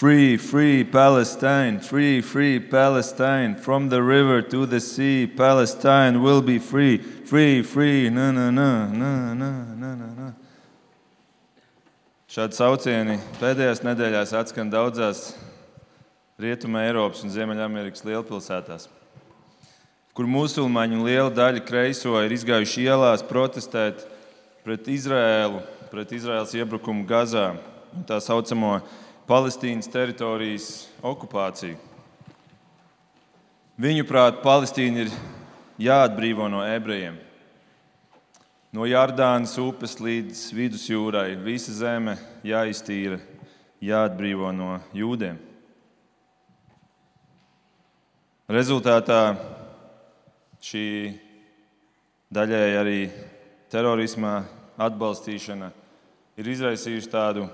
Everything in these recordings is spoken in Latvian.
Free, free Palestine, free, free Palestine, from the river to the sea, Palestine will be free, free, free, na, na, na, na, na, na, na. Šādi saucieni pēdējās nedēļās atskan daudzās Rietumē Eiropas un Ziemeļamerikas lielpilsētās, kur musulmaņu liela daļa kreiso ir izgājuši ielās protestēt pret Izraēlu, pret Izraēlas iebrukumu Gazā un tā saucamo Palestīnas teritorijas okupāciju. Viņuprāt, Palestīna ir jāatbrīvo no ebrejiem. No Jardānas upes līdz vidusjūrai visa zeme jāiztīra, jāatbrīvo no jūdiem. Rezultātā šī daļēji arī terorisma atbalstīšana ir izraisījusi tādu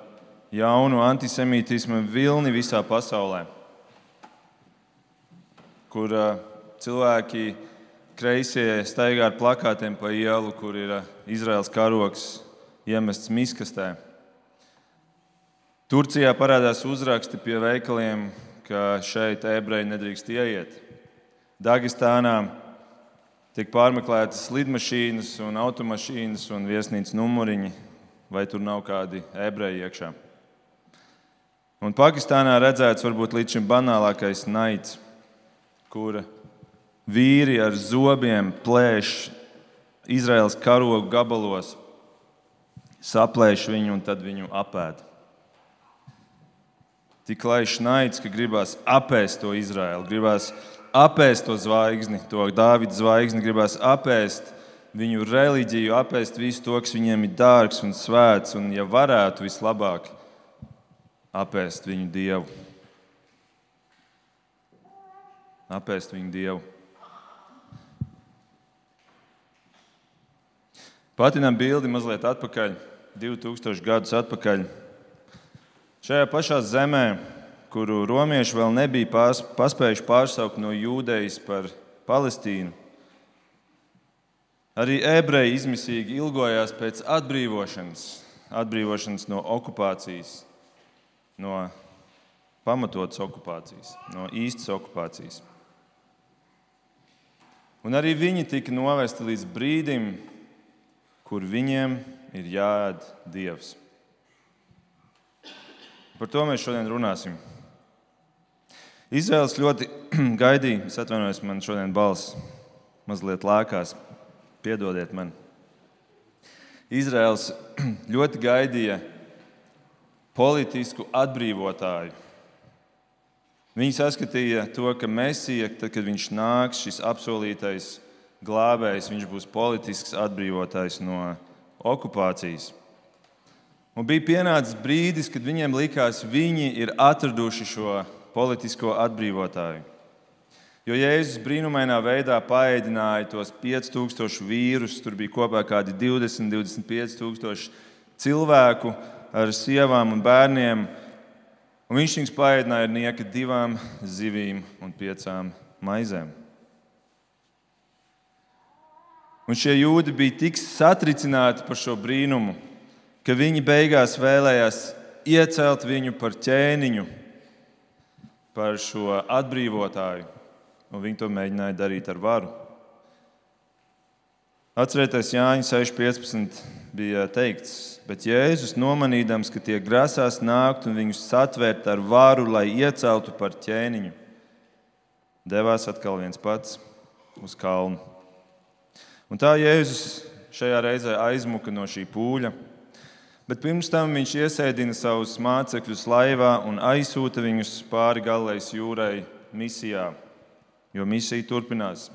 jaunu antisemītismu vilni visā pasaulē, kur uh, cilvēki kreisie staigā ar plakātiem pa ielu, kur ir uh, Izraels karoks iemests miskastē. Turcijā parādās uzraksti pie veikaliem, ka šeit ebreji nedrīkst ieiet. Dagestānā tiek pārmeklētas lidmašīnas, un automašīnas un viesnīcas numuriņi, vai tur nav kādi ebreji iekšā. Un Pakistānā redzēts varbūt līdz šim banālākais naids, kur vīri ar zobiem plēš Izraels karogu gabalos, saplēš viņu un tad viņu apēd. Tik laišs naids, ka gribās apēst to Izraēlu, gribās apēst to zvaigzni, to Dāvida zvaigzni, gribās apēst viņu reliģiju, apēst visu to, kas viņiem ir dārgs un svēts, un, ja varētu, vislabāk apēst viņu dievu. Apēst viņu dievu. Patinām bildi mazliet atpakaļ, 2000 gadus atpakaļ. Šajā pašā zemē, kuru romieši vēl nebija pārs, paspējuši pārsaukt no jūdejas par Palestīnu, arī ebreji izmisīgi ilgojās pēc atbrīvošanas, atbrīvošanas no okupācijas no pamatotas okupācijas, no īstas okupācijas. Un arī viņi tika novesti līdz brīdim, kur viņiem ir jāēd dievs. Par to mēs šodien runāsim. Izraels ļoti gaidīja, es atvainojos, man šodien balss mazliet lēkās. Piedodiet man. Izraels ļoti gaidīja politisku atbrīvotāju. Viņi saskatīja to, ka Mēsija, tad, kad viņš nāks, šis apsolītais glābējs, viņš būs politisks atbrīvotājs no okupācijas. Un bija pienācis brīdis, kad viņiem likās, ka viņi ir atraduši šo politisko atbrīvotāju. Jo Jēzus brīnumainā veidā paēdināja tos 5000 vīrus, tur bija kopā kaut kādi 20, 25 tūkstoši cilvēku ar sievām un bērniem. Un viņš viņus paēdināja ar nieka divām zivīm un piecām maizēm. Un šie jūdi bija tik satricināti par šo brīnumu, ka viņi beigās vēlējās iecelt viņu par ķēniņu, par šo atbrīvotāju. Un viņi to mēģināja darīt ar varu. Atcerieties, Jāņa 6.15 bija teikts, bet Jēzus nomanīdams, ka tie grasās nākt un viņus satvērt ar varu, lai ieceltu par ķēniņu, devās atkal viens pats uz kalnu. Un tā Jēzus šajā reizē aizmuka no šī pūļa, bet pirms tam viņš iesēdina savus mācekļus laivā un aizsūta viņus pāri Galilejas jūrai misijā, jo misija turpinās.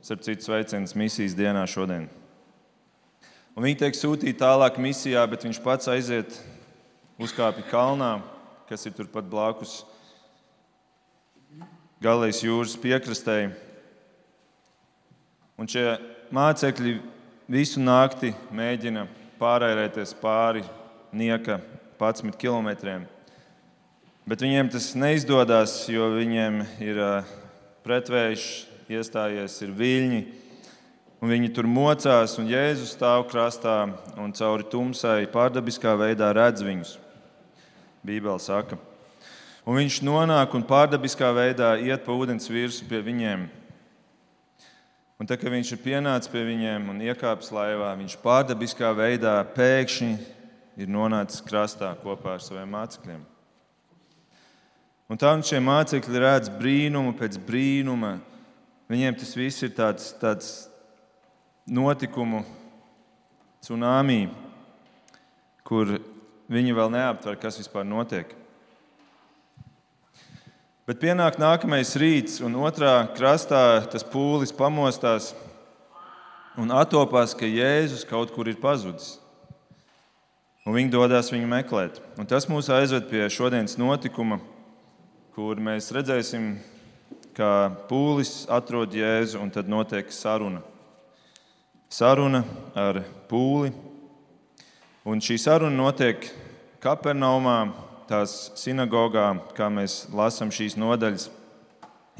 Starp citu, sveiciens misijas dienā šodien. Un viņi tiek sūtīti tālāk misijā, bet viņš pats aiziet uzkāpj kalnā, kas ir turpat blakus Galijas jūras piekrastē. Un šie mācekļi visu nakti mēģina pārērēties pāri nieka 11 km. Bet viņiem tas neizdodas, jo viņiem ir pretvējš iestājies, ir viļņi. Un viņi tur mocās, un Jēzus stāv krastā un cauri tumsai pārdabiskā veidā redz viņus. Bībeli saka. Un viņš nonāk un pārdabiskā veidā iet pa ūdens virsmu pie viņiem. Un tad, kad viņš ir pienācis pie viņiem un iekāpis laivā, viņš pārdabiskā veidā pēkšņi ir nonācis krastā kopā ar saviem mācekļiem. Un tā un šie mācekļi redz brīnumu pēc brīnuma. Viņiem tas viss ir tāds, tāds notikumu tsunami, kur viņi vēl neaptver, kas vispār notiek. Bet pienāk nākamais rīts, un otrā krastā tas pūlis pamostās un attopās, ka Jēzus kaut kur ir pazudis. Un viņi dodas viņu meklēt. Un tas mūs aizved pie šodienas notikuma, kur mēs redzēsim, kā pūlis atrod Jēzu un tad notiek saruna. Saruna ar pūli. Un šī saruna notiek Kapernaumā, tās sinagogā, kā mēs lasām šīs nodaļas.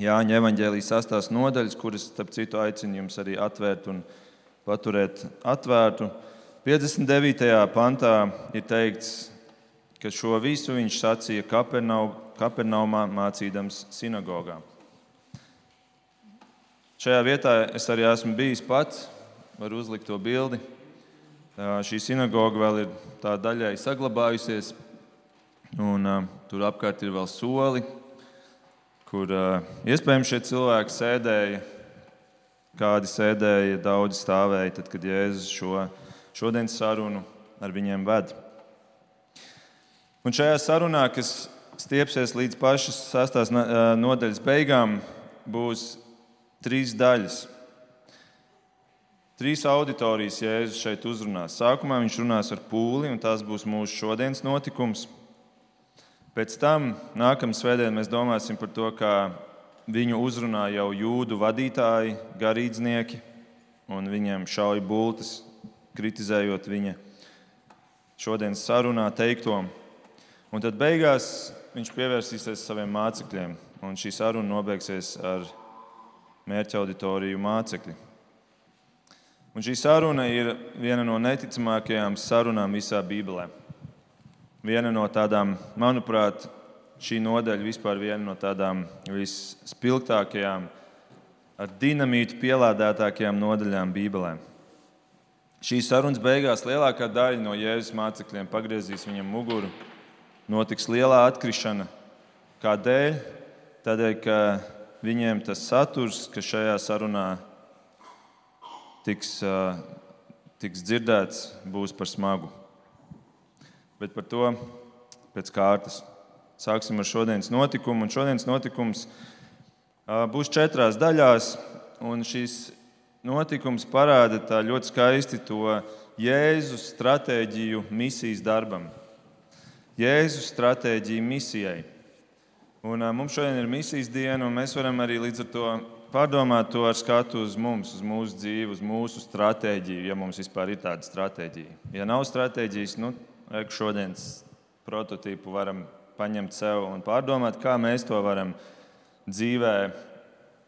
Jāņa evanģēlijas sastās nodaļas, kuras, starp citu, aicinu jums arī atvērt un paturēt atvērtu. 59. pantā ir teikts, ka šo visu viņš sacīja Kapernaumā, mācīdams sinagogā. Šajā vietā es arī esmu bijis pats, varu uzlikt to bildi. Šī sinagoga vēl ir tā daļai saglabājusies, un uh, tur apkārt ir vēl soli, kur uh, iespējams šie cilvēki sēdēja, kādi sēdēja, daudzi stāvēja, tad, kad Jēzus šo šodienas sarunu ar viņiem ved. Un šajā sarunā, kas stiepsies līdz pašas sastās nodaļas beigām, būs trīs daļas. Trīs auditorijas Jēzus šeit uzrunās. Sākumā viņš runās ar pūli, un tas būs mūsu šodienas notikums. Pēc tam nākamā svētdienā mēs domāsim par to, kā viņu uzrunā jau jūdu vadītāji, garīdznieki, un viņiem šauja bultas, kritizējot viņa šodienas sarunā teikto. Un tad beigās viņš pievērsīsies saviem mācekļiem, un šī saruna nobeigsies ar mērķa auditoriju mācekļi. Un šī saruna ir viena no neticamākajām sarunām visā Bībelē. Viena no tādām, manuprāt, šī nodaļa vispār viena no tādām visspilgtākajām, ar dinamītu pielādētākajām nodaļām Bībelē. Šīs sarunas beigās lielākā daļa no Jēzus mācekļiem pagriezīs viņam muguru notiks lielā atkrišana. Kādēļ? Tādēļ, ka viņiem tas saturs, kas šajā sarunā tiks, tiks dzirdēts, būs par smagu. Bet par to pēc kārtas. Sāksim ar šodienas notikumu. Un šodienas notikums būs četrās daļās. Un šis notikums parāda ļoti skaisti to Jēzus stratēģiju misijas darbam. Jēzus stratēģija misijai. Un, mums šodien ir misijas diena, un mēs varam arī līdz ar to pārdomāt to ar skatu uz mums, uz mūsu dzīvi, uz mūsu stratēģiju, ja mums vispār ir tāda stratēģija. Ja nav stratēģijas, nu, šodienas prototypu varam paņemt sev un pārdomāt, kā mēs to varam dzīvē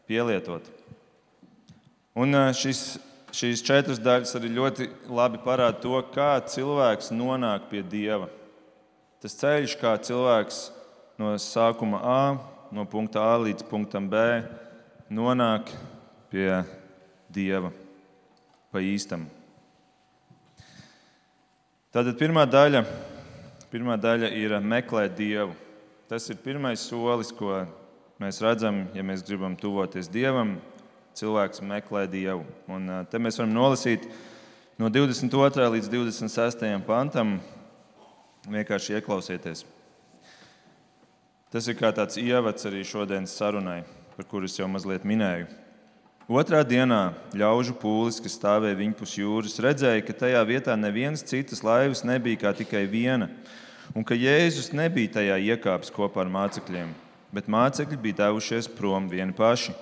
pielietot. Un šis, šīs četras daļas arī ļoti labi parāda to, kā cilvēks nonāk pie Dieva. Tas ceļš, kā cilvēks no sākuma A, no punkta A līdz punktam B, nonāk pie Dieva pa īstam. Tātad pirmā daļa, pirmā daļa ir meklēt Dievu. Tas ir pirmais solis, ko mēs redzam, ja mēs gribam tuvoties Dievam. Cilvēks meklē Dievu. Un te mēs varam nolasīt no 22. līdz 26. pantam, Vienkārši ieklausieties. Tas ir kā tāds ievads arī šodienas sarunai, par kuru es jau mazliet minēju. Otrā dienā ļaužu pūlis, kas stāvēja viņpus jūras, redzēja, ka tajā vietā nevienas citas laivas nebija kā tikai viena, un ka Jēzus nebija tajā iekāpis kopā ar mācekļiem, bet mācekļi bija devušies prom vieni paši.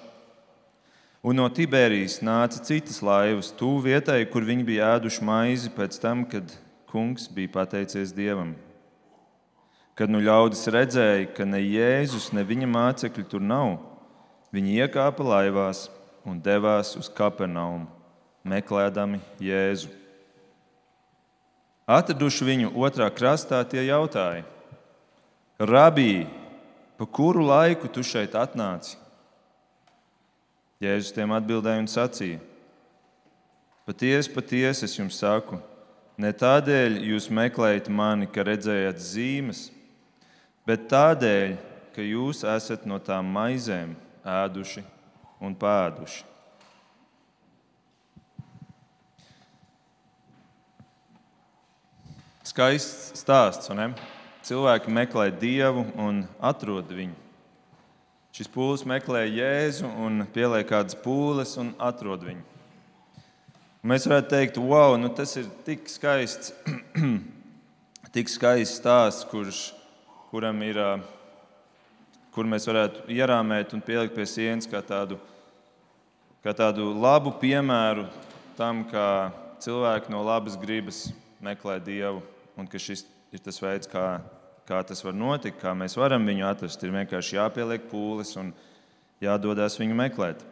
Un no Tibērijas nāca citas laivas, tuvu vietai, kur viņi bija ēduši maizi pēc tam, kad kungs bija pateicies Dievam. Kad nu ļaudis redzēja, ka ne Jēzus, ne viņa mācekļi tur nav, viņi iekāpa laivās un devās uz Kapernaumu, meklējami Jēzu. Atraduši viņu otrā krastā, tie jautāja: Rabī, pa kuru laiku tu šeit atnāci? Jēzus tiem atbildēja un sacīja: Patiesi, patiesi es jums saku, ne tādēļ jūs meklējat mani, ka redzējat zīmes, bet tādēļ, ka jūs esat no tām maizēm ēduši un pēduši. Skaists stāsts, un cilvēki meklē dievu un atrod viņu. Šis pūlis meklē Jēzu un pieliek kādas pūles un atrod viņu. Mēs varētu teikt, wow, nu tas ir tik skaists, tik skaists stāsts, kurš, kuram ir, kur mēs varētu ierāmēt un pielikt pie sienas kā tādu, kā tādu labu piemēru tam, kā cilvēki no labas gribas meklē Dievu un ka šis ir tas veids, kā, kā tas var notikt, kā mēs varam viņu atrast. Ir vienkārši jāpieliek pūles un jādodas viņu meklēt.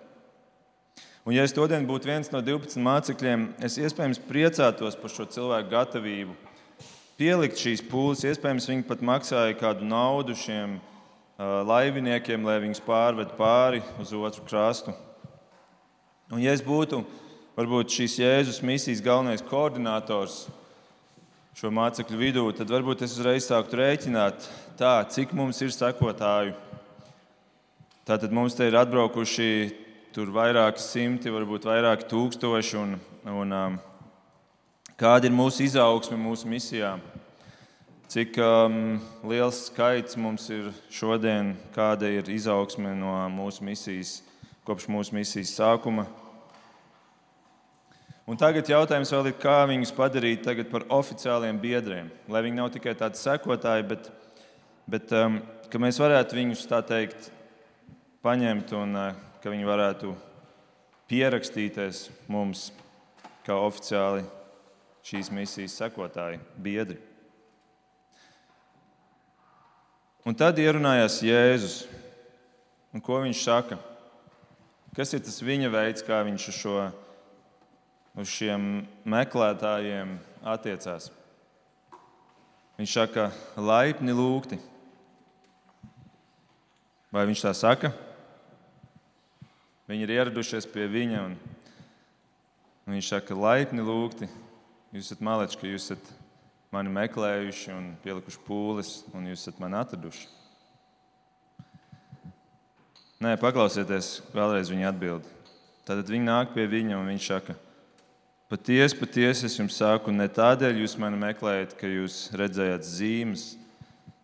Un, ja es šodien būtu viens no 12 mācekļiem, es iespējams priecātos par šo cilvēku gatavību pielikt šīs pūles. Iespējams, viņi pat maksāja kādu naudu šiem laiviniekiem, lai viņus pārved pāri uz otru krastu. Un, ja es būtu varbūt šīs Jēzus misijas galvenais koordinators, šo mācekļu vidū, tad varbūt es uzreiz sāktu rēķināt, tā, cik mums ir sekotāju. Tātad mums te ir atbraukuši tur vairāki simti, varbūt vairāki tūkstoši. Un, un, um, kāda ir mūsu izaugsme mūsu misijā? Cik um, liels skaits mums ir šodien, kāda ir izaugsme no mūsu misijas, kopš mūsu misijas sākuma? Un tagad jautājums vēl ir, kā viņus padarīt par oficiāliem biedriem. Lai viņi nav tikai tādi sekotāji, bet, bet um, ka mēs varētu viņus tā teikt paņemt un uh, ka viņi varētu pierakstīties mums kā oficiāli šīs misijas sekotāji, biedri. Un tad ierunājās Jēzus. Un ko viņš saka? Kas ir tas viņa veids, kā viņš uz šo uz šiem meklētājiem attiecās. Viņš saka, laipni lūgti. Vai viņš tā saka? Viņi ir ieradušies pie viņa, un, viņš saka, laipni lūgti. Jūs esat maleči, ka jūs esat mani meklējuši un pielikuši pūles, un jūs esat mani atraduši. Nē, paklausieties, vēlreiz viņa atbild. Tad viņi nāk pie viņa un viņš saka, Patiesi, patiesi es jums saku, ne tādēļ jūs mani meklējat, ka jūs redzējāt zīmes,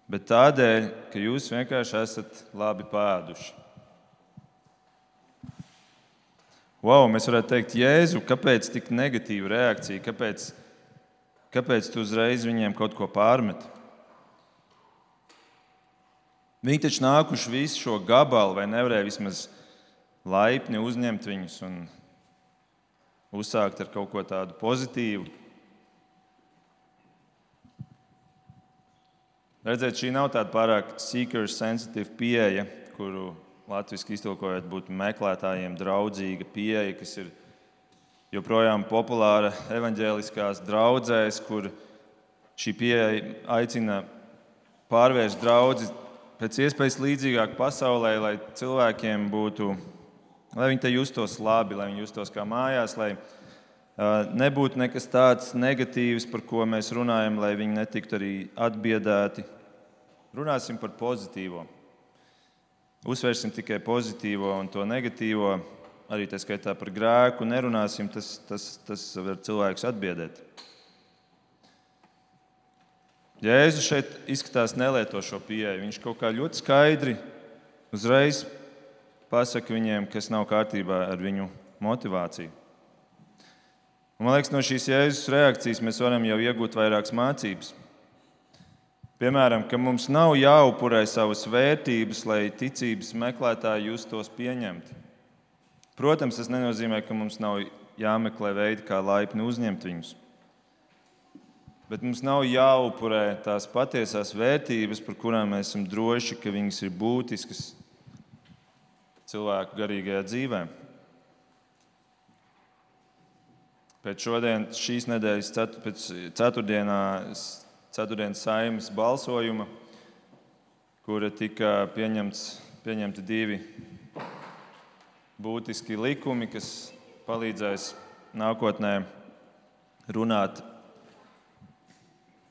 bet tādēļ, ka jūs vienkārši esat labi pēduši. Wow, mēs varētu teikt, Jēzu, kāpēc tik negatīva reakcija? Kāpēc, kāpēc tu uzreiz viņiem kaut ko pārmet? Viņi taču nākuši visu šo gabalu, vai nevarēja vismaz laipni uzņemt viņus un uzsākt ar kaut ko tādu pozitīvu. Redziet, šī nav tāda pārāk seeker-sensitīva pieeja, kuru latviešu iztulkojot būtu meklētājiem draudzīga pieeja, kas ir joprojām populāra evaņģēliskās draudzēs, kur šī pieeja aicina pārvērst draugu pēc iespējas līdzīgāk pasaulē, lai cilvēkiem būtu lai viņi te justos labi, lai viņi justos kā mājās, lai nebūtu nekas tāds negatīvs, par ko mēs runājam, lai viņi netiktu arī atbiedēti. Runāsim par pozitīvo. Uzsvērsim tikai pozitīvo un to negatīvo, arī tā skaitā par grēku. Nerunāsim, tas, tas, tas var cilvēks atbiedēt. Jēzus šeit izskatās nelieto šo pieeju. Viņš kaut kā ļoti skaidri uzreiz pasaka viņiem, kas nav kārtībā ar viņu motivāciju. Un, man liekas, no šīs jēzus reakcijas mēs varam jau iegūt vairākas mācības. Piemēram, ka mums nav jāupurē savas vērtības, lai ticības meklētāji justos pieņemti. Protams, tas nenozīmē, ka mums nav jāmeklē veidi, kā laipni uzņemt viņus. Bet mums nav jāupurē tās patiesās vērtības, par kurām mēs esam droši, ka viņas ir būtiskas cilvēku garīgajā dzīvē. Pēc šodienas, šīs nedēļas ceturtdienā, ceturtdienas saimnes balsojuma, kura tika pieņemts, pieņemti divi būtiski likumi, kas palīdzēs nākotnē runāt,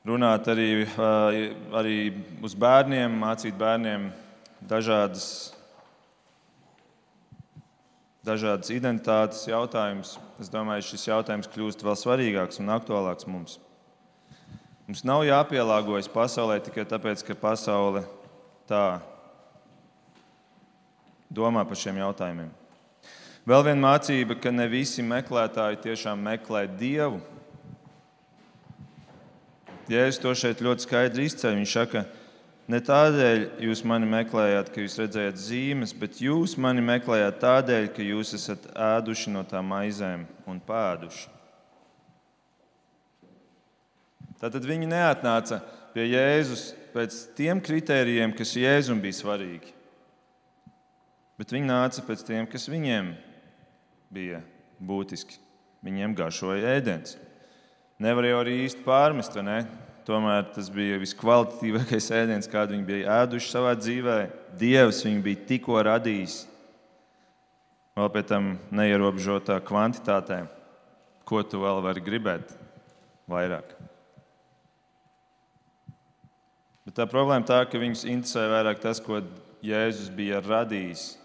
runāt arī, arī uz bērniem, mācīt bērniem dažādas, dažādas identitātes jautājumus. Es domāju, šis jautājums kļūst vēl svarīgāks un aktuālāks mums. Mums nav jāpielāgojas pasaulē tikai tāpēc, ka pasaule tā domā par šiem jautājumiem. Vēl viena mācība, ka ne visi meklētāji tiešām meklē Dievu. Jēzus to šeit ļoti skaidri izceļ. Viņš saka, ne tādēļ jūs mani meklējāt, ka jūs redzējāt zīmes, bet jūs mani meklējāt tādēļ, ka jūs esat ēduši no tām maizēm un pēduši. Tātad viņi neatnāca pie Jēzus pēc tiem kritērijiem, kas Jēzum bija svarīgi, bet viņi nāca pēc tiem, kas viņiem bija būtiski. Viņiem garšoja ēdiens. Nevar jau arī īsti pārmest, vai ne? Tomēr tas bija viskvalitatīvākais ēdiens, kādu viņi bija ēduši savā dzīvē. Dievs viņu bija tikko radījis. Vēl pēc tam neierobežotā kvantitātē. Ko tu vēl vari gribēt vairāk? Bet tā problēma tā, ka viņus interesē vairāk tas, ko Jēzus bija radījis,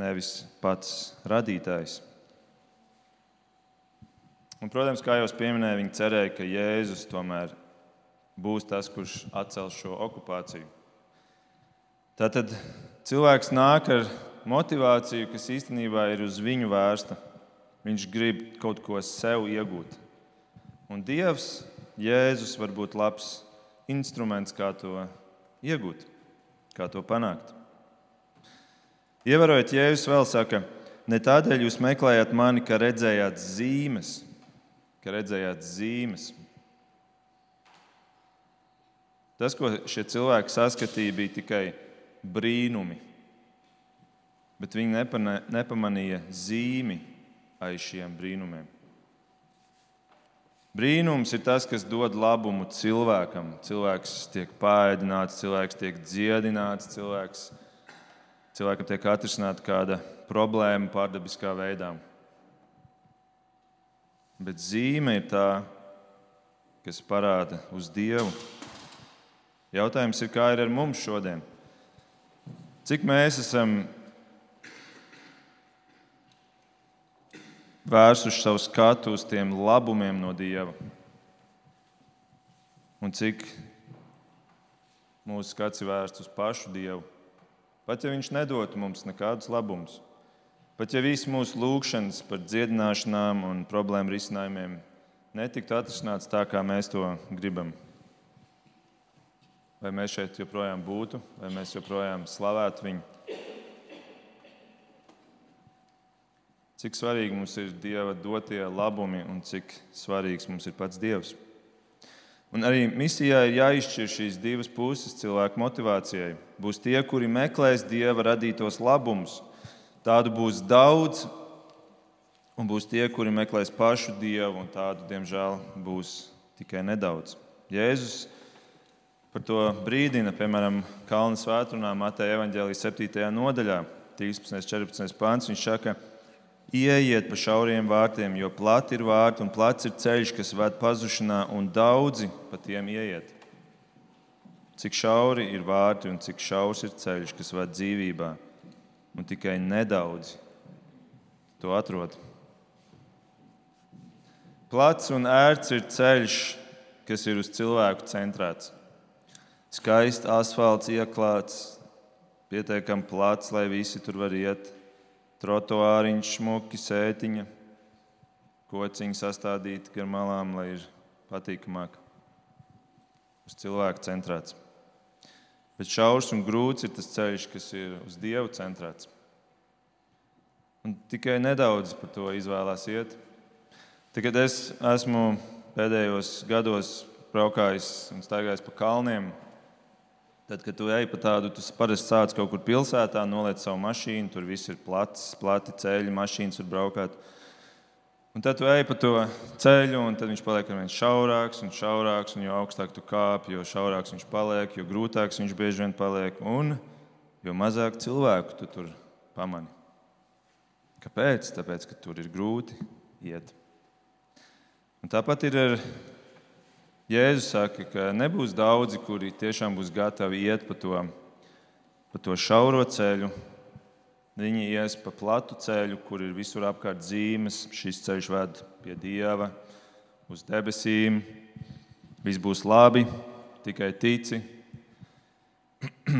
nevis pats radītājs. Un, protams, kā jau pieminēju, viņi cerēja, ka Jēzus tomēr būs tas, kurš atcels šo okupāciju. Tātad cilvēks nāk ar motivāciju, kas īstenībā ir uz viņu vērsta. Viņš grib kaut ko sev iegūt. Un Dievs, Jēzus, var būt labs instruments, kā to iegūt, kā to panākt. Ievērojot, Jēzus vēl saka, ne tādēļ jūs meklējāt mani, ka redzējāt zīmes ka redzējāt zīmes. Tas, ko šie cilvēki saskatīja, bija tikai brīnumi, bet viņi nepamanīja zīmi aiz šiem brīnumiem. Brīnums ir tas, kas dod labumu cilvēkam. Cilvēks tiek pāēdināts, cilvēks tiek dziedināts, cilvēks, cilvēkam tiek atrisināta kāda problēma pārdabiskā veidā. Bet zīme ir tā, kas parāda uz Dievu. Jautājums ir, kā ir ar mums šodien? Cik mēs esam vērsuši savu skatu uz tiem labumiem no Dieva? Un cik mūsu skats ir vērsts uz pašu Dievu? Pat ja Viņš nedotu mums nekādus labumus. Pat ja visas mūsu lūgšanas par dziedināšanām un problēmu risinājumiem netiktu atrisināts tā, kā mēs to gribam, vai mēs šeit joprojām būtu, vai mēs joprojām slavētu viņu. Cik svarīgi mums ir Dieva dotie labumi un cik svarīgs mums ir pats Dievs. Un arī misijā ir jāizšķir šīs divas puses cilvēku motivācijai. Būs tie, kuri meklēs Dieva radītos labumus Tādu būs daudz, un būs tie, kuri meklēs pašu dievu, un tādu, diemžēl, būs tikai nedaudz. Jēzus par to brīdina, piemēram, Kalnu svētdienā, Mateja Evanģēlijas 7. nodaļā, 13. un 14. pāns. Viņš saka, Ieiet pa šauriem vārtiem, jo plati ir vārti un plats ir ceļš, kas ved pazušanā, un daudzi pa tiem ieiet. Cik šauri ir vārti un cik šaurs ir ceļš, kas ved dzīvībā un tikai nedaudz to atrod. Plats un ērts ir ceļš, kas ir uz cilvēku centrēts. Skaists asfalts ieklāts, pietiekami plats, lai visi tur var iet. Trotuāriņš, smuki, sētiņa, kociņi sastādīti gar malām, lai ir patīkamāk. Uz cilvēku centrēts. Bet šaurs un grūts ir tas ceļš, kas ir uz Dievu centrēts. Un tikai nedaudz par to izvēlās iet. Tagad es esmu pēdējos gados braukājis un staigājis pa kalniem. Tad, kad tu ej pa tādu, tu parasti sāc kaut kur pilsētā, noliec savu mašīnu, tur viss ir plats, plati ceļi, mašīnas var braukāt. Un tad tu ej pa to ceļu, un viņš paliek ar vien šaurāks un šaurāks. Un jo augstāk tu kāp, jo šaurāks viņš paliek, jo grūtāks viņš bieži vien paliek. Un jo mazāk cilvēku tu tur pamani. Kāpēc? Tāpēc, ka tur ir grūti iet. Un tāpat ir ar Jēzus saka, ka nebūs daudzi, kuri tiešām būs gatavi iet pa to, pa to šauro ceļu. Viņi ies pa platu ceļu, kur ir visur apkārt zīmes. Šis ceļš ved pie Dieva, uz debesīm. Viss būs labi, tikai tici.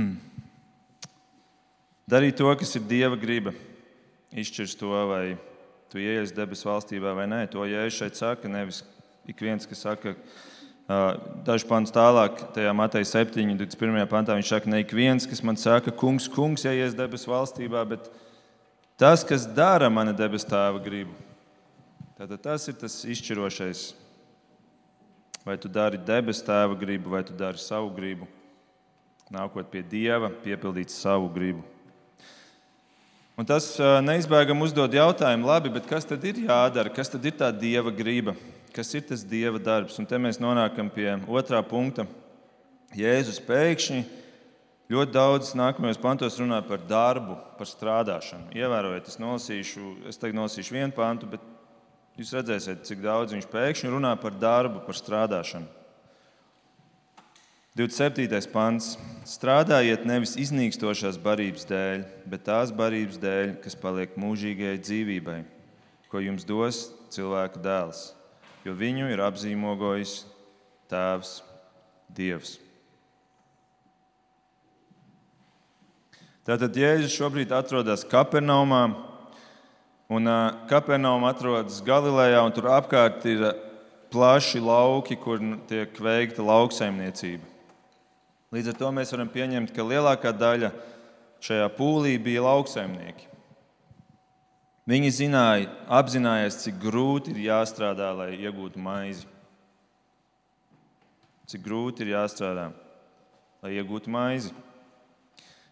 Darīt to, kas ir Dieva griba. Izšķirs to, vai tu ieies debesu valstībā vai nē. To jēzus šeit saka. Nevis ik viens, kas saka, ka Dažs pants tālāk, tajā Mateja 7, 21. pantā viņš saka, ne ik viens, kas man saka, kungs, kungs, ieies debesu valstībā, bet tas, kas dara mana debesu tēva gribu. Tātad tas ir tas izšķirošais. Vai tu dari debesu tēva gribu, vai tu dari savu gribu. Nākot pie dieva, piepildīt savu gribu. Un tas neizbēgami uzdod jautājumu, labi, kas tad ir jādara? Kas tad ir tā dieva griba? Kas ir tas Dieva darbs. Un te mēs nonākam pie otrā punkta. Jēzus pēkšņi ļoti daudz nākamajos pantos runā par darbu, par strādāšanu. Ievērojiet, es nolasīšu, es tagad nolasīšu vienu pantu, bet jūs redzēsiet, cik daudz viņš pēkšņi runā par darbu, par strādāšanu. 27. pants. Strādājiet nevis iznīkstošās barības dēļ, bet tās barības dēļ, kas paliek mūžīgajai dzīvībai, ko jums dos cilvēka dēls jo viņu ir apzīmogojis Tēvs Dievs. Tātad Jēzus šobrīd atrodas Kapernaumā, un Kapernauma atrodas Galilejā, un tur apkārt ir plaši lauki, kur tiek veikta lauksaimniecība. Līdz ar to mēs varam pieņemt, ka lielākā daļa šajā pūlī bija lauksaimnieki. Viņi zināja, apzinājās, cik grūti ir jāstrādā, lai iegūtu maizi. Cik grūti ir jāstrādā, lai iegūtu maizi.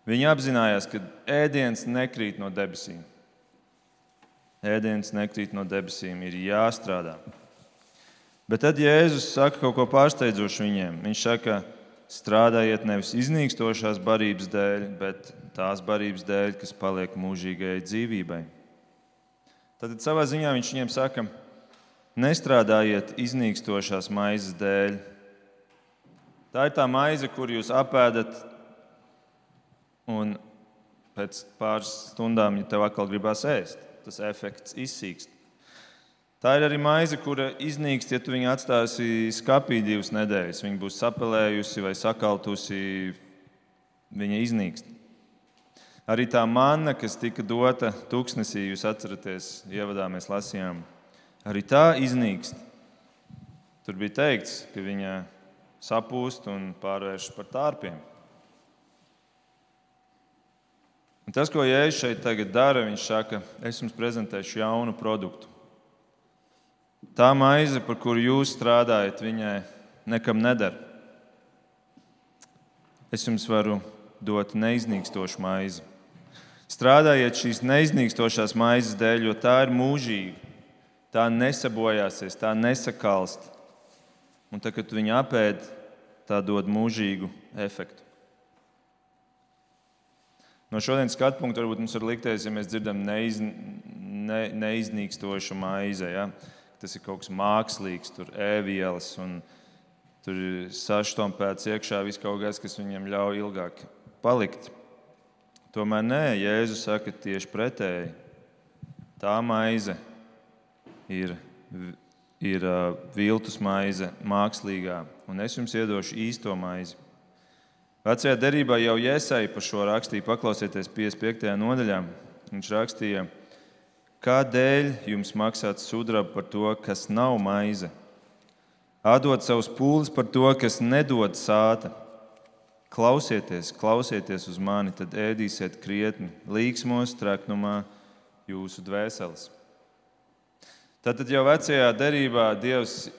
Viņi apzinājās, ka ēdiens nekrīt no debesīm. Ēdiens nekrīt no debesīm, ir jāstrādā. Bet tad Jēzus saka kaut ko pārsteidzošu viņiem. Viņš saka, strādājiet nevis iznīkstošās barības dēļ, bet tās barības dēļ, kas paliek mūžīgajai dzīvībai. Tad savā ziņā viņš viņiem saka, nestrādājiet iznīkstošās maizes dēļ. Tā ir tā maize, kur jūs apēdat, un pēc pāris stundām, ja tev atkal gribās ēst, tas efekts izsīkst. Tā ir arī maize, kura iznīks, ja tu viņu atstāsi skapī divas nedēļas. Viņa būs sapelējusi vai sakaltusi, viņa iznīkst. Arī tā manna, kas tika dota tūkstnesī, jūs atceraties, ievadā mēs lasījām, arī tā iznīkst. Tur bija teikts, ka viņa sapūst un pārvēršas par tārpiem. Un tas, ko Jēzus šeit dara, viņš saka, es jums prezentēšu jaunu produktu. Tā maize, par kuru jūs strādājat, viņai nekam nedara. Es jums varu dot neiznīkstošu maizi. Strādājiet šīs neiznīkstošās maizes dēļ, jo tā ir mūžīga. Tā nesabojāsies, tā nesakalst. Un tad, kad tu viņu apēd, tā dod mūžīgu efektu. No šodienas skatu punkta varbūt mums var likties, ja mēs dzirdam neiz, ne, neiznīkstošu maizi. Ja? Tas ir kaut kas mākslīgs, tur ēvielas un tur ir saštompēts iekšā viss kaut kas, kas viņam ļauj ilgāk palikt. Tomēr nē, Jēzus saka tieši pretēji. Tā maize ir, ir viltus maize, mākslīgā, un es jums iedošu īsto maizi. Vecajā derībā jau Jēzus par šo rakstīja, paklausieties 55. nodaļā. Viņš rakstīja, kādēļ jums maksāt sudrabu par to, kas nav maize? Atdot savus pūles par to, kas nedod sāta Klausieties, klausieties uz mani, tad ēdīsiet krietni, līksmos, treknumā jūsu dvēseles. Tātad jau vecajā derībā Dievs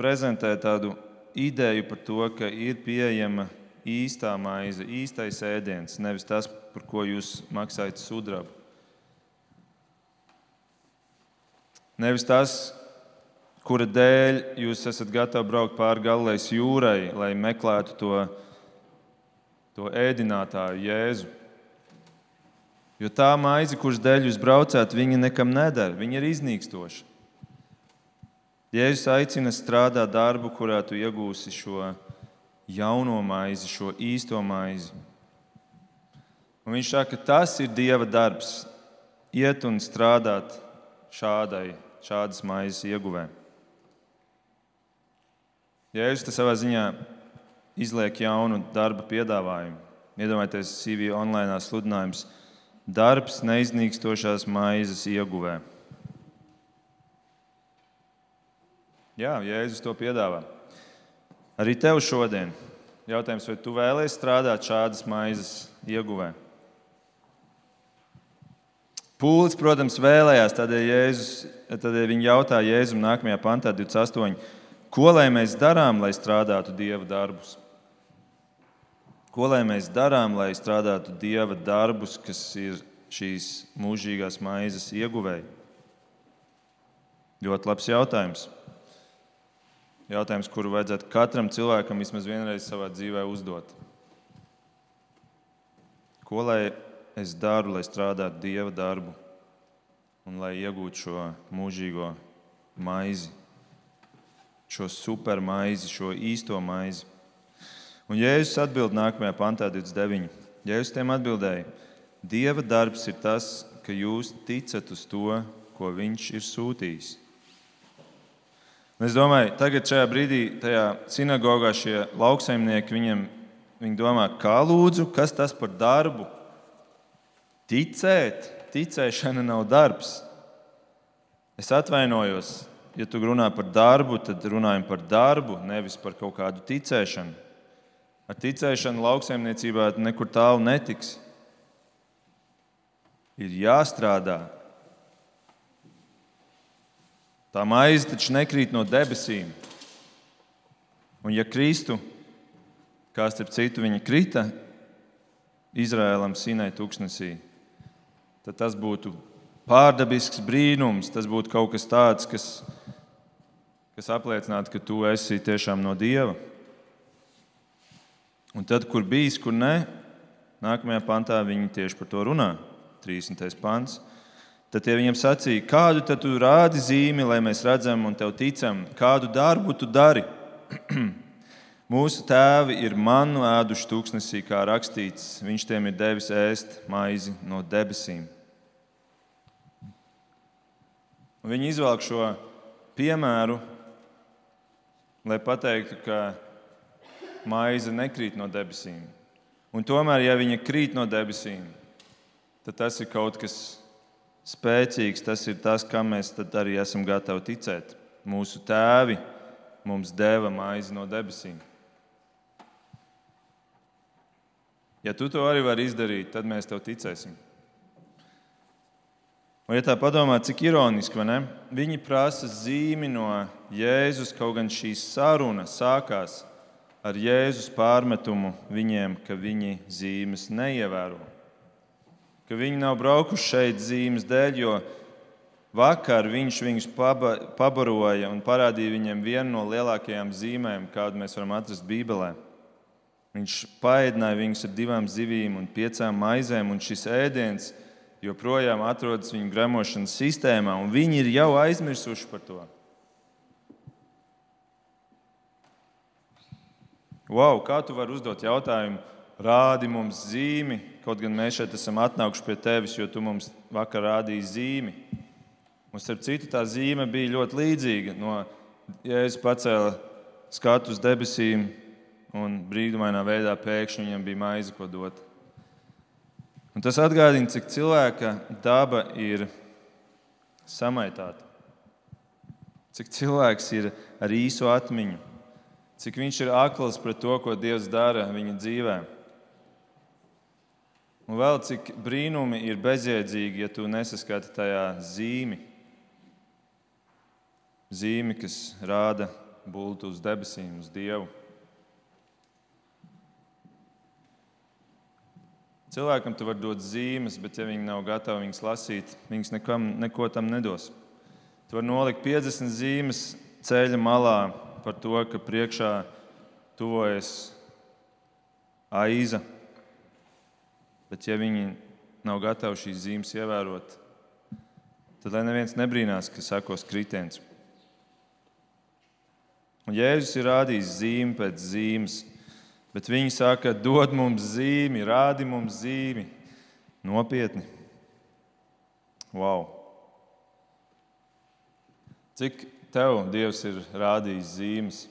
prezentē tādu ideju par to, ka ir pieejama īstā maize, īstais ēdiens, nevis tas, par ko jūs maksājat sudrabu. Nevis tas, kura dēļ jūs esat gatavi braukt pāri Galilejas jūrai, lai meklētu to, to ēdinātāju Jēzu. Jo tā maize, kuras dēļ jūs braucāt, viņa nekam nedara, viņa ir iznīkstoša. Jēzus aicina strādāt darbu, kurā tu iegūsi šo jauno maizi, šo īsto maizi. Un viņš saka, ka tas ir Dieva darbs, iet un strādāt šādai, šādas maizes ieguvē. Jēzus tas savā ziņā izliek jaunu darba piedāvājumu. Iedomājieties, CV online sludinājums - darbs neiznīkstošās maizes ieguvē. Jā, Jēzus to piedāvā. Arī tev šodien jautājums, vai tu vēlēsies strādāt šādas maizes ieguvē? Pūlis, protams, vēlējās, tādēļ, Jēzus, tādēļ viņi jautāja Jēzum nākamajā pantā, 28. Ko lai mēs darām, lai strādātu dieva darbus? Ko lai mēs darām, lai strādātu dieva darbus, kas ir šīs mūžīgās maizes ieguvēji? Ļoti labs jautājums. Jautājums, kuru vajadzētu katram cilvēkam vismaz vienreiz savā dzīvē uzdot. Ko lai es daru, lai strādātu dieva darbu un lai iegūtu šo mūžīgo maizi, šo supermaizi, šo īsto maizi? Un Jēzus atbild nākamajā pantā, 29. Jēzus tiem atbildēja: Dieva darbs ir tas, ka jūs ticat uz to, ko viņš ir sūtījis. Un es domāju, tagad šajā brīdī, tajā sinagogā šie lauksaimnieki viņiem viņi domā, kā lūdzu, kas tas par darbu? Ticēt, ticēšana nav darbs. Es atvainojos, ja tu runā par darbu, tad runājam par darbu, nevis par kaut kādu ticēšanu. Ar ticēšanu lauksaimniecībā nekur tālu netiks. Ir jāstrādā, Tā maize taču nekrīt no debesīm. Un ja Kristu, kā starp citu viņa krita Izrēlam Sinai tūkstnesī, tad tas būtu pārdabisks brīnums, tas būtu kaut kas tāds, kas, kas apliecinātu, ka tu esi tiešām no Dieva. Un tad, kur bijis, kur nē, nākamajā pantā viņi tieši par to runā. 30. pants. Tad tie viņam sacīja, kādu tad tu rādi zīmi, lai mēs redzam un tev ticam, kādu darbu tu dari. Mūsu tēvi ir manu ēduši tūkstnesī, kā rakstīts, viņš tiem ir devis ēst maizi no debesīm. Un viņi izvelk šo piemēru, lai pateiktu, ka maize nekrīt no debesīm. Un tomēr, ja viņa krīt no debesīm, tad tas ir kaut kas spēcīgs, tas ir tas, kam mēs arī esam gatavi ticēt. Mūsu tēvi mums deva maizi no debesīm. Ja tu to arī vari izdarīt, tad mēs tev ticēsim. Un, ja tā padomā, cik ironiski, vai ne? Viņi prasa zīmi no Jēzus, kaut gan šī saruna sākās ar Jēzus pārmetumu viņiem, ka viņi zīmes neievēro ka viņi nav braukuši šeit zīmes dēļ, jo vakar viņš viņus pabaroja un parādīja viņiem vienu no lielākajām zīmēm, kādu mēs varam atrast Bībelē. Viņš paēdināja viņus ar divām zivīm un piecām maizēm, un šis ēdiens joprojām atrodas viņu gremošanas sistēmā, un viņi ir jau aizmirsuši par to. Wow, kā tu vari uzdot jautājumu? rādi mums zīmi, kaut gan mēs šeit esam atnākuši pie tevis, jo tu mums vakar rādīji zīmi. Un starp citu, tā zīme bija ļoti līdzīga. No Jēzus pacēla skatu uz debesīm, un brīnumainā veidā pēkšņi viņam bija maize, ko dot. Un tas atgādina, cik cilvēka daba ir samaitāta. Cik cilvēks ir ar īsu atmiņu, cik viņš ir akls pret to, ko Dievs dara viņa dzīvēm. Un vēl cik brīnumi ir bezjēdzīgi, ja tu nesaskati tajā zīmi. Zīmi, kas rāda bultu uz debesīm, uz Dievu. Cilvēkam tu vari dot zīmes, bet ja viņi nav gatavi viņas lasīt, viņas nekam, neko tam nedos. Tu vari nolikt 50 zīmes ceļa malā par to, ka priekšā tuvojas aiza. Bet, ja viņi nav gatavi šīs zīmes ievērot, tad lai neviens nebrīnās, ka sekos kritiens. Un Jēzus ir rādījis zīmi pēc zīmes, bet viņi saka, dod mums zīmi, rādi mums zīmi. Nopietni. Wow! Cik tev Dievs ir rādījis zīmes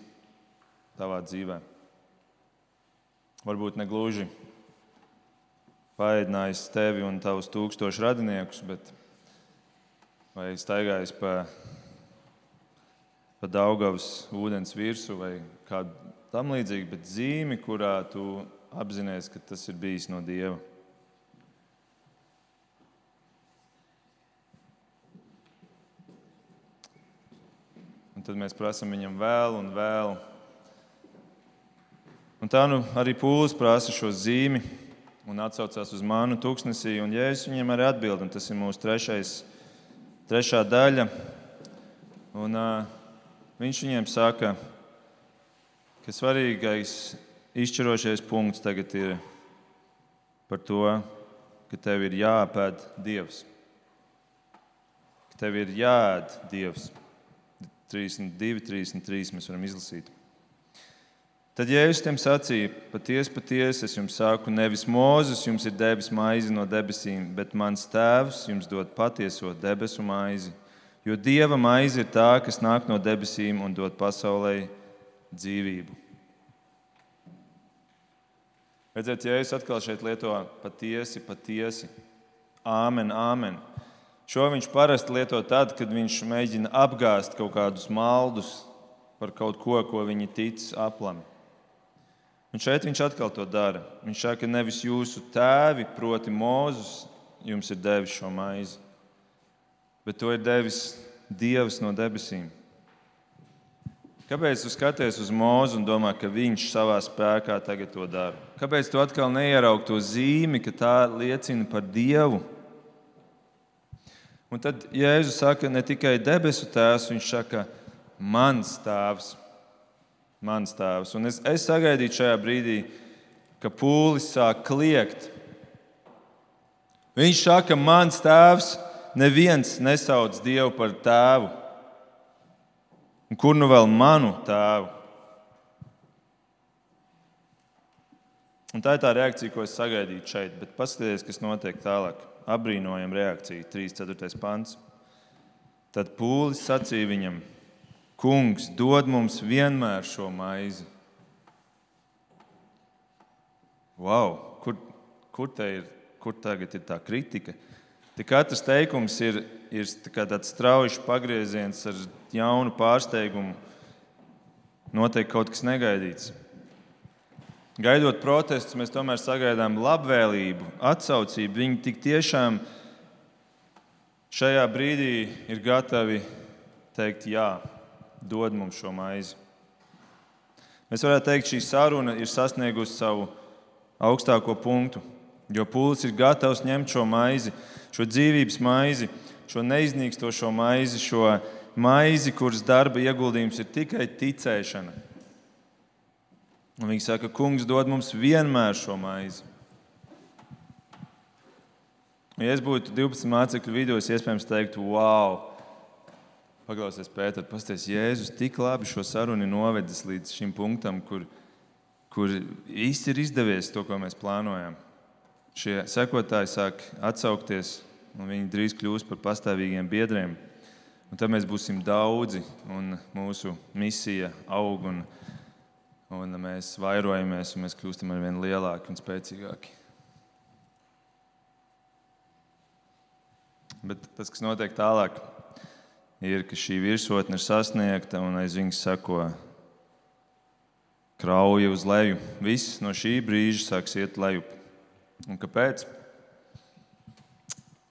tavā dzīvē? Varbūt ne gluži paēdinājis tevi un tavus tūkstošus radiniekus, bet vai staigājis pa, pa Daugavas ūdens virsmu vai kādu tam līdzīgu, bet zīmi, kurā tu apzinājies, ka tas ir bijis no Dieva. Un tad mēs prasām viņam vēl un vēl. Un tā nu arī pūlis prasa šo zīmi un atsaucās uz manu tūkstnesī. Un Jēzus viņam arī atbild, un tas ir mūsu trešais, trešā daļa. Un, uh, viņš viņiem saka, ka svarīgais izšķirošais punkts tagad ir par to, ka tev ir jāpēd Dievs. Ka tev ir jāēd Dievs. 32, 33 mēs varam izlasīt. Tad Jēzus tiem sacīja: Patiesi, patiesi, es jums saku, nevis Mozus jums ir devis maizi no debesīm, bet mans tēvs jums dod patieso debesu maizi. Jo dieva maize ir tā, kas nāk no debesīm un dod pasaulē dzīvību. Redziet, Jēzus atkal šeit lieto patiesi, patiesi. Āmen, āmen. Šo viņš parasti lieto tad, kad viņš mēģina apgāzt kaut kādus maldus par kaut ko, ko viņi tic aplam. Un šeit viņš atkal to dara. Viņš saka, ka nevis jūsu tēvi, proti, Mozus, jums ir devis šo maizi, bet to ir devis Dievs no debesīm. Kāpēc tu skaties uz mūzu un domā, ka viņš savā spēkā tagad to dara? Kāpēc tu atkal neieraugi to zīmi, ka tā liecina par Dievu? Un tad Jēzus saka ne tikai debesu tēvs, viņš saka, mans tēvs. Mans tēvs. Un es, es sagaidīju šajā brīdī, ka pūlis sāk kliegt. Viņš saka, mans tēvs, neviens nesauc Dievu par tēvu. Un kur nu vēl manu tēvu? Un tā ir tā reakcija, ko es sagaidīju šeit, bet paskatieties, kas notiek tālāk apbrīnojama reakcija, 3.4. pants. Tad pūlis sacīja viņam: Kungs, dod mums vienmēr šo maizi. Wow, kur, kur, ir, kur tagad ir tā kritika? Te katrs teikums ir, ir tā tāds strauji pagrieziens ar jaunu pārsteigumu. Notiek kaut kas negaidīts. Gaidot protestus, mēs tomēr sagaidām labvēlību, atsaucību. Viņi tik tiešām šajā brīdī ir gatavi teikt, jā, dod mums šo maizi. Mēs varētu teikt, šī saruna ir sasniegusi savu augstāko punktu, jo pūlis ir gatavs ņemt šo maizi, šo dzīvības maizi, šo neiznīkstošo maizi, šo maizi, kuras darba ieguldījums ir tikai ticēšana Un viņi saka, Kungs dod mums vienmēr šo maizi. Ja es būtu 12 mācekļu vidū, es iespējams teiktu, wow, paklausies, Pēter, pasties, Jēzus tik labi šo sarunu novedis līdz šim punktam, kur, kur īsti ir izdevies to, ko mēs plānojam. Šie sekotāji sāk atsaukties, un viņi drīz kļūs par pastāvīgiem biedriem. Un tad mēs būsim daudzi, un mūsu misija aug. Un, un mēs vairojamies, un mēs kļūstam ar vien lielāki un spēcīgāki. Bet tas, kas notiek tālāk, ir, ka šī virsotne ir sasniegta un aiz viņas seko krauja uz leju. Viss no šī brīža sāks iet lejup. Un kāpēc?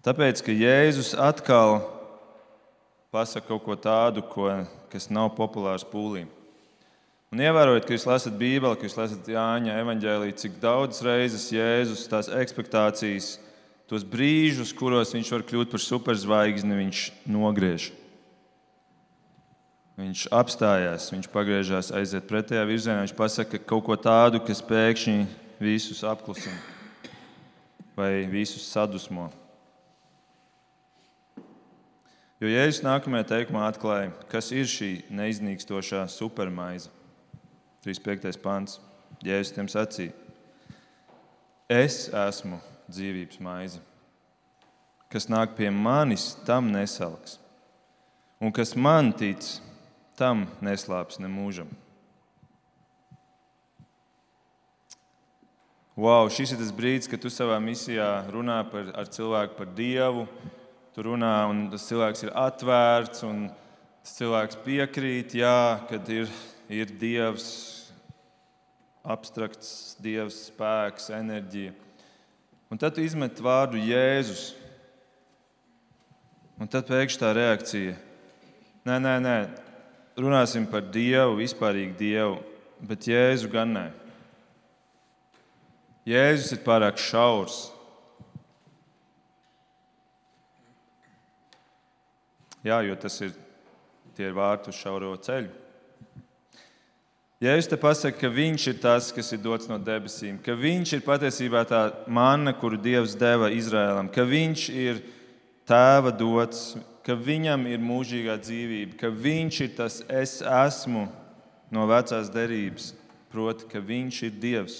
Tāpēc, ka Jēzus atkal pasaka kaut ko tādu, ko, kas nav populārs pūlīm. Un ievērojot, ka jūs lasat Bībeli, ka jūs lasat Jāņa evanģēlīju, cik daudzas reizes Jēzus tās expectācijas, tos brīžus, kuros viņš var kļūt par superzvaigzni, viņš nogriež. Viņš apstājās, viņš pagriežās, aiziet pretējā virzienā. Viņš pasaka kaut ko tādu, kas pēkšņi visus apklusina vai visus sadusmo. Jo Jēzus nākamajā teikumā atklāja, kas ir šī neiznīkstošā supermaize. 35. pāns. Jēzus tiem sacīja: Es esmu dzīvības maize. Kas nāk pie manis, tam nesalks. Un kas man tic, tam neslāps ne mūžam. Wow, šis ir tas brīdis, kad tu savā misijā runā par, ar cilvēku par Dievu. Tu runā, un tas cilvēks ir atvērts, un tas cilvēks piekrīt, jā, kad ir, ir Dievs, abstrakts Dievs, spēks, enerģija. Un tad tu izmet vārdu Jēzus. Un tad pēkšņi tā reakcija: Nē, nē, nē, runāsim par Dievu, vispārīgi Dievu, bet Jēzu gan nē. Jēzus ir pārāk šaurs. Jā, jo tas ir tie ir vārti uz šauro ceļu. Jēzus te pasaka, ka viņš ir tas, kas ir dots no debesīm, ka viņš ir patiesībā tā manna, kuru Dievs deva Izrēlam, ka viņš ir tēva dots, ka viņam ir mūžīgā dzīvība, ka viņš ir tas es esmu no vecās derības, proti, ka viņš ir Dievs.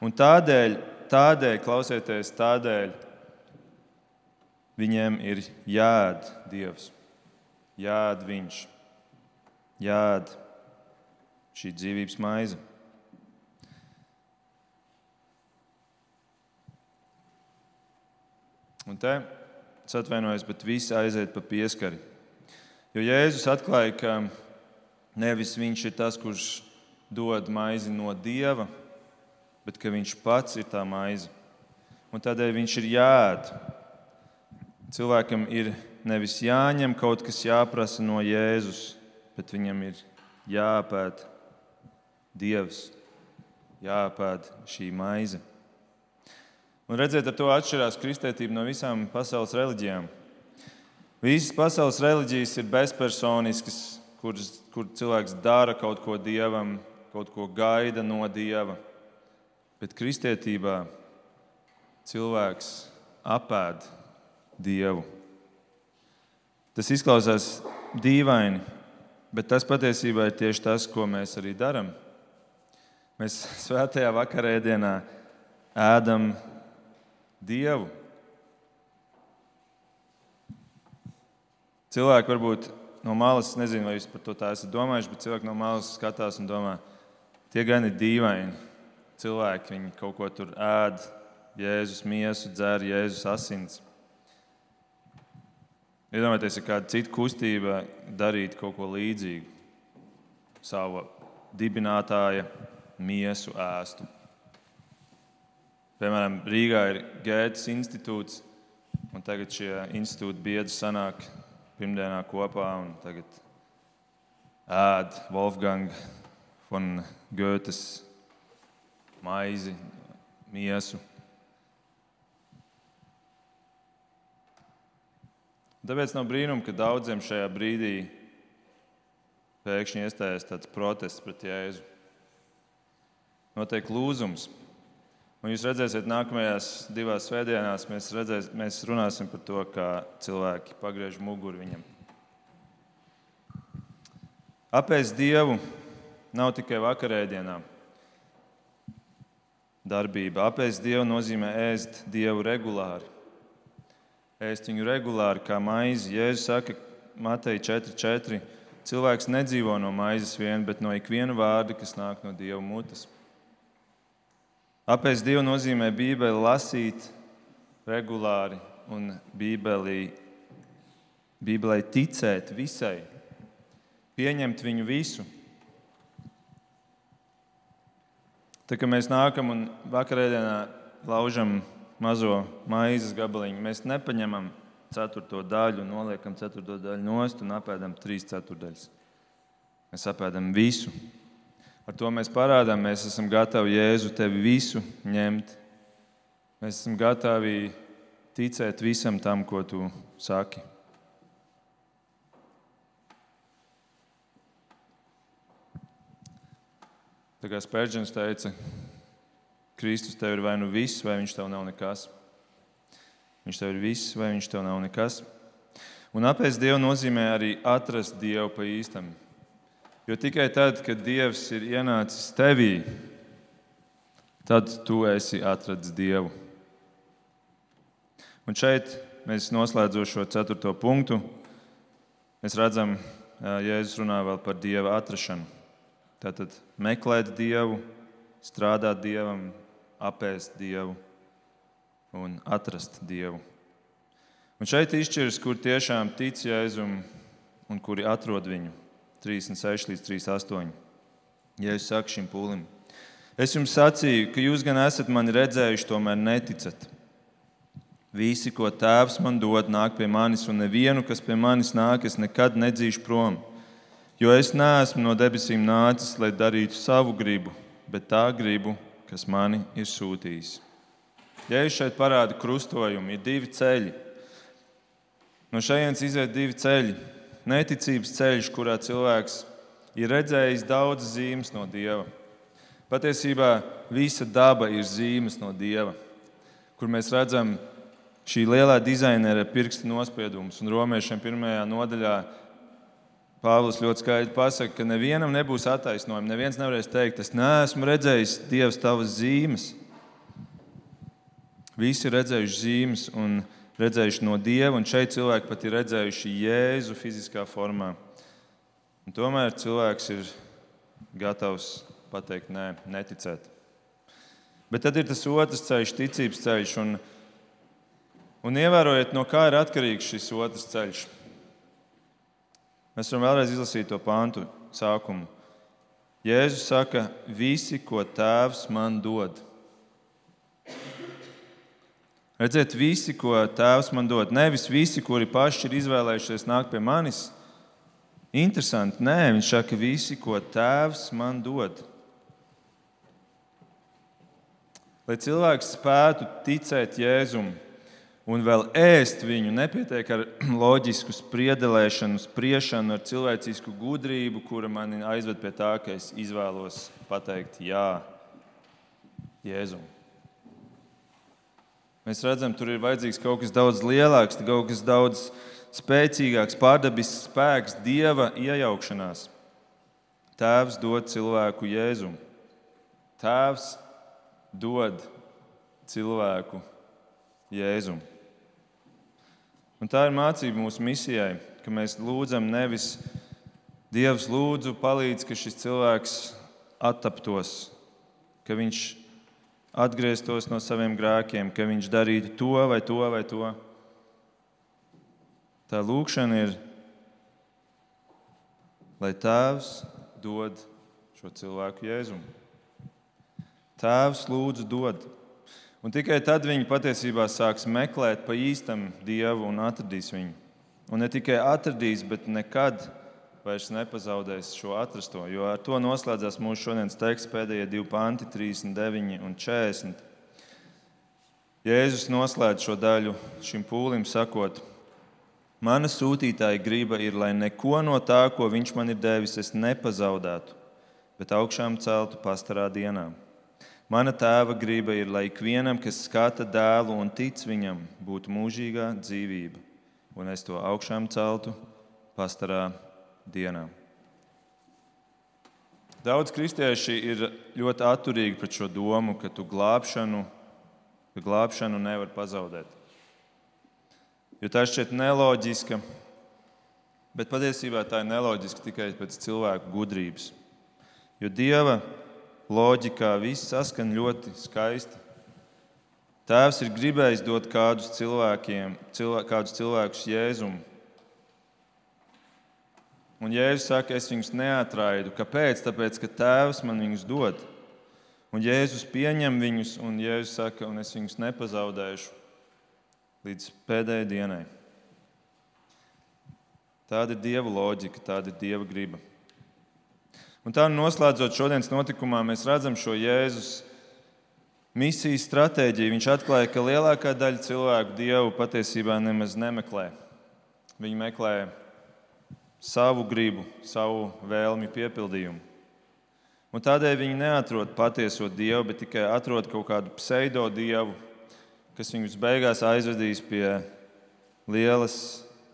Un tādēļ, tādēļ klausieties, tādēļ viņiem ir jāēd Dievs, jāēd Viņš, jāēd šī dzīvības maize. Un te Es atvainojos, bet visi aiziet pa pieskari. Jo Jēzus atklāja, ka nevis viņš ir tas, kurš dod maizi no dieva, bet ka viņš pats ir tā maize. Un tādēļ viņš ir jāēd. Cilvēkam ir nevis jāņem kaut kas jāprasa no Jēzus, bet viņam ir jāpēta Dievs, jāpēta šī maize. Un redziet, ar to atšķirās kristētība no visām pasaules reliģijām. Visas pasaules reliģijas ir bezpersoniskas, kuras, kur cilvēks dara kaut ko dievam, kaut ko gaida no dieva. Bet kristietībā cilvēks apēd dievu. Tas izklausās dīvaini, bet tas patiesībā ir tieši tas, ko mēs arī darām. Mēs svētajā vakarēdienā ēdam Dievu. Cilvēki varbūt no malas, nezinu, vai jūs par to tā esat domājuši, bet cilvēki no malas skatās un domā, tie gan ir dīvaini. Cilvēki viņi kaut ko tur ēd, Jēzus miesu, dzer Jēzus asins. Iedomājieties, ja kāda cita kustība darītu kaut ko līdzīgu, savu dibinātāja miesu ēstu. Piemēram, Rīgā ir Gētas institūts, un tagad šie institūta biedri sanāk pirmdienā kopā un tagad ēd Wolfgang von Goethes maizi, miesu. Tāpēc nav brīnuma, ka daudziem šajā brīdī pēkšņi iestājas tāds protests pret Jēzu. Notiek lūzums. Un jūs redzēsiet, nākamajās divās svētdienās mēs, redzēs, mēs runāsim par to, kā cilvēki pagriež muguru viņam. Apēst Dievu nav tikai vakarēdienā. Darbība. Apēst Dievu nozīmē ēst Dievu regulāri. Ēst viņu regulāri kā maizi. Jēzus saka, Matei 4,4. Cilvēks nedzīvo no maizes vien, bet no ikviena vārda, kas nāk no Dieva mutes. Apēst Dievu nozīmē Bībeli lasīt regulāri un Bībelī, Bībelē ticēt visai, pieņemt viņu visu. Tā kā mēs nākam un vakarēdienā laužam mazo maizes gabaliņu, mēs nepaņemam ceturto daļu, noliekam ceturto daļu nost un apēdam trīs ceturdaļas. Mēs apēdam visu. Ar to mēs parādām, mēs esam gatavi Jēzu tevi visu ņemt. Mēs esam gatavi ticēt visam tam, ko tu saki. Tā kā Spērģis teica, Kristus tev ir vai nu viss, vai viņš tev nav nekas. Viņš tev ir viss, vai viņš tev nav nekas. Un apēst Dievu nozīmē arī atrast Dievu pa īstam. Jo tikai tad, kad Dievs ir ienācis tevī, tad tu esi atradzis Dievu. Un šeit mēs noslēdzot šo ceturto punktu, mēs redzam, Jēzus runā vēl par Dieva atrašanu. Tātad meklēt Dievu, strādāt Dievam, apēst Dievu un atrast Dievu. Un šeit izšķiras, kur tiešām tic Jēzum un kuri atrod viņu. 36 līdz 38. Jēzus saka šim pūlim: Es jums sacīju, ka jūs gan esat mani redzējuši, tomēr neticat. Visi, ko tēvs man dod, nāk pie manis, un nevienu, kas pie manis nāk, es nekad nedzīšu prom. Jo es neesmu no debesīm nācis, lai darītu savu gribu, bet tā gribu, kas mani ir sūtījis. Jēzus šeit parāda krustojumu, ir divi ceļi No šejienes iziet divi ceļi. Neticības ceļš, kurā cilvēks ir redzējis daudz zīmes no Dieva. Patiesībā visa daba ir zīmes no Dieva, kur mēs redzam šī lielā dizainera pirkstu nospiedumus. Un romiešiem pirmajā nodaļā Pāvils ļoti skaidri pasaka, ka nevienam nebūs attaisnojumi. Neviens nevarēs teikt, es neesmu redzējis Dievs tavas zīmes. Visi ir redzējuši zīmes. Un redzējuši no Dieva, un šeit cilvēki pat ir redzējuši Jēzu fiziskā formā. Un tomēr cilvēks ir gatavs pateikt, nē, neticēt. Bet tad ir tas otrs ceļš, ticības ceļš. Un, un ievērojiet, no kā ir atkarīgs šis otrs ceļš. Mēs varam vēlreiz izlasīt to pāntu sākumu. Jēzus saka, visi, ko tēvs man dod, Redziet, visi, ko Tēvs man dod, nevis visi, kuri paši ir izvēlējušies nākt pie manis. Interesanti, nē, viņš saka, visi, ko Tēvs man dod. Lai cilvēks spētu ticēt Jēzum un vēl ēst viņu, nepietiek ar loģisku spriedelēšanu, spriešanu, ar cilvēcisku gudrību, kura mani aizved pie tā, ka es izvēlos pateikt jā Jēzum. Mēs redzam, tur ir vajadzīgs kaut kas daudz lielāks, kaut kas daudz spēcīgāks, pārdabisks spēks, dieva iejaukšanās. Tēvs dod cilvēku jēzumu. Tēvs dod cilvēku jēzumu. Un tā ir mācība mūsu misijai, ka mēs lūdzam nevis Dievs, lūdzu, palīdz, ka šis cilvēks attaptos, ka viņš atgrieztos no saviem grēkiem, ka viņš darītu to vai to vai to. Tā lūkšana ir, lai Tēvs dod šo cilvēku jēzumu. Tēvs lūdzu dod. Un tikai tad viņi patiesībā sāks meklēt pa īstam Dievu un atradīs viņu. Un ne tikai atradīs, bet nekad vairs nepazaudēs šo atrasto, jo ar to noslēdzās mūsu šodienas teksts pēdējie divi panti, 39 un 40. Jēzus noslēdz šo daļu šim pūlim, sakot, Mana sūtītāja griba ir, lai neko no tā, ko viņš man ir devis, es nepazaudētu, bet augšām celtu pastarā dienā. Mana tēva griba ir, lai ikvienam, kas skata dēlu un tic viņam, būtu mūžīgā dzīvība, un es to augšām celtu pastarā dienā. Daudz kristieši ir ļoti atturīgi pret šo domu, ka tu glābšanu, ka glābšanu nevar pazaudēt. Jo tā šķiet neloģiska, bet patiesībā tā ir neloģiska tikai pēc cilvēku gudrības. Jo dieva loģikā viss saskan ļoti skaisti. Tēvs ir gribējis dot kādus, cilvēkiem, cilvē, kādus cilvēkus jēzumu, Un Jēzus saka, es viņus neatraidu. Kāpēc? Tāpēc, ka Tēvs man viņus dod. Un Jēzus pieņem viņus, un Jēzus saka, un es viņus nepazaudēšu līdz pēdējai dienai. Tāda ir Dieva loģika, tāda ir Dieva griba. Un tā noslēdzot šodienas notikumā, mēs redzam šo Jēzus misijas stratēģiju. Viņš atklāja, ka lielākā daļa cilvēku Dievu patiesībā nemaz nemeklē. Viņi meklē savu gribu, savu vēlmi piepildījumu. Un tādēļ viņi neatrod patieso dievu, bet tikai atrod kaut kādu pseido dievu, kas viņus beigās aizvedīs pie lielas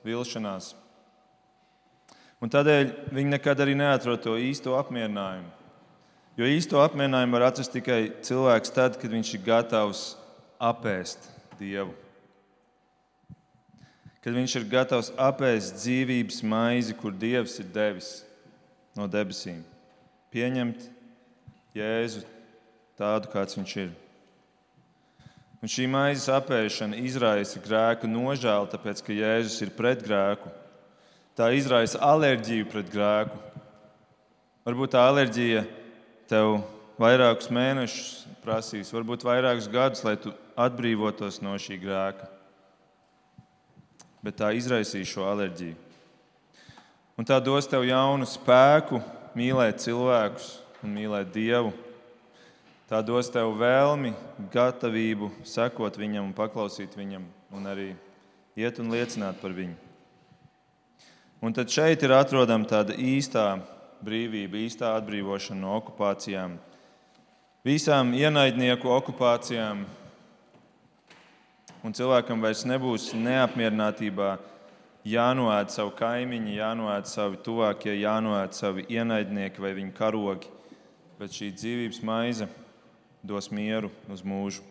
vilšanās. Un tādēļ viņi nekad arī neatrod to īsto apmierinājumu. Jo īsto apmierinājumu var atrast tikai cilvēks tad, kad viņš ir gatavs apēst Dievu. Kad viņš ir gatavs apēst dzīvības maizi, kur Dievs ir devis no debesīm. Pieņemt Jēzu tādu, kāds viņš ir. Un šī maizes apēšana izraisa grēku nožēlu, tāpēc ka Jēzus ir pret grēku. Tā izraisa alerģiju pret grēku. Varbūt tā alerģija tev vairākus mēnešus prasīs, varbūt vairākus gadus, lai tu atbrīvotos no šī grēka. Bet tā izraisīs šo alerģiju. Un tā dos tev jaunu spēku mīlēt cilvēkus un mīlēt Dievu. Tā dos tev vēlmi, gatavību sekot viņam un paklausīt viņam, un arī iet un liecināt par viņu. Un tad šeit ir atrodama tāda īstā brīvība, īstā atbrīvošana no okupācijām, visām ienaidnieku okupācijām. Un cilvēkam vairs nebūs neapmierinātībā jānoēd savu kaimiņu, jānoēd savi tuvākie, jānoēd savi ienaidnieki vai viņa karogi. Bet šī dzīvības maize dos mieru uz mūžu.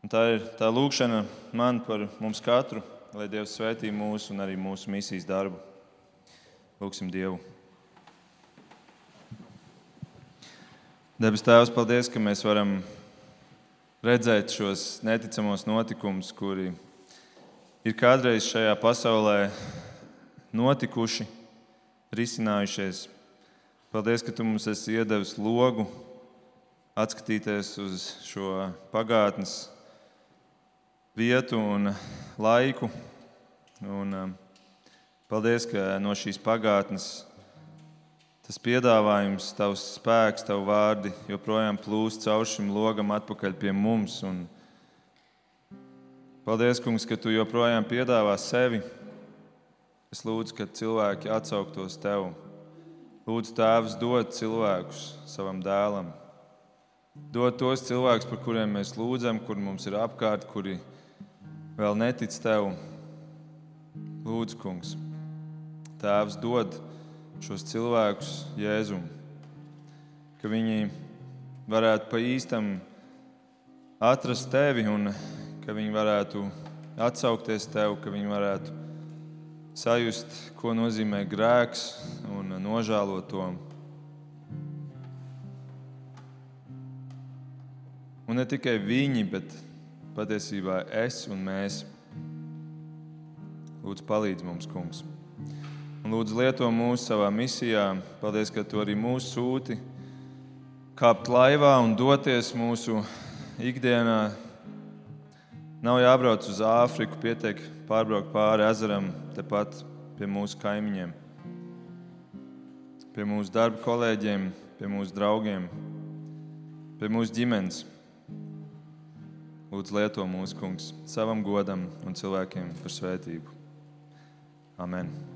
Un tā ir tā lūkšana man par mums katru, lai Dievs svētī mūsu un arī mūsu misijas darbu. Lūksim Dievu! Debes Tēvs, paldies, ka mēs varam redzēt šos neticamos notikumus, kuri ir kādreiz šajā pasaulē notikuši, risinājušies. Paldies, ka Tu mums esi iedevis logu atskatīties uz šo pagātnes vietu un laiku. Un, um, paldies, ka no šīs pagātnes tas piedāvājums, tavs spēks, tavu vārdi joprojām plūst caur šim logam atpakaļ pie mums. Un paldies, Kungs, ka tu joprojām piedāvā sevi. Es lūdzu, ka cilvēki atsauktos tev. Lūdzu, Tēvs, dod cilvēkus savam dēlam. Dod tos cilvēkus, par kuriem mēs lūdzam, kur mums ir apkārt, kuri vēl netic tev. Lūdzu, Kungs, Tēvs, dod šos cilvēkus Jēzum, ka viņi varētu pa īstam atrast tevi un ka viņi varētu atsaukties tev, ka viņi varētu sajust, ko nozīmē grēks un nožēlot to. Un ne tikai viņi, bet patiesībā es un mēs. Lūdzu, palīdzi mums, Kungs! Lūdzu, lieto mūs savā misijā. Paldies, ka tu arī mūs sūti kāpt laivā un doties mūsu ikdienā. Nav jābrauc uz Āfriku, pietiek pārbraukt pāri ezeram, tepat pie mūsu kaimiņiem, pie mūsu darba kolēģiem, pie mūsu draugiem, pie mūsu ģimenes. Lūdzu, lieto mūsu kungs savam godam un cilvēkiem par svētību. Amen.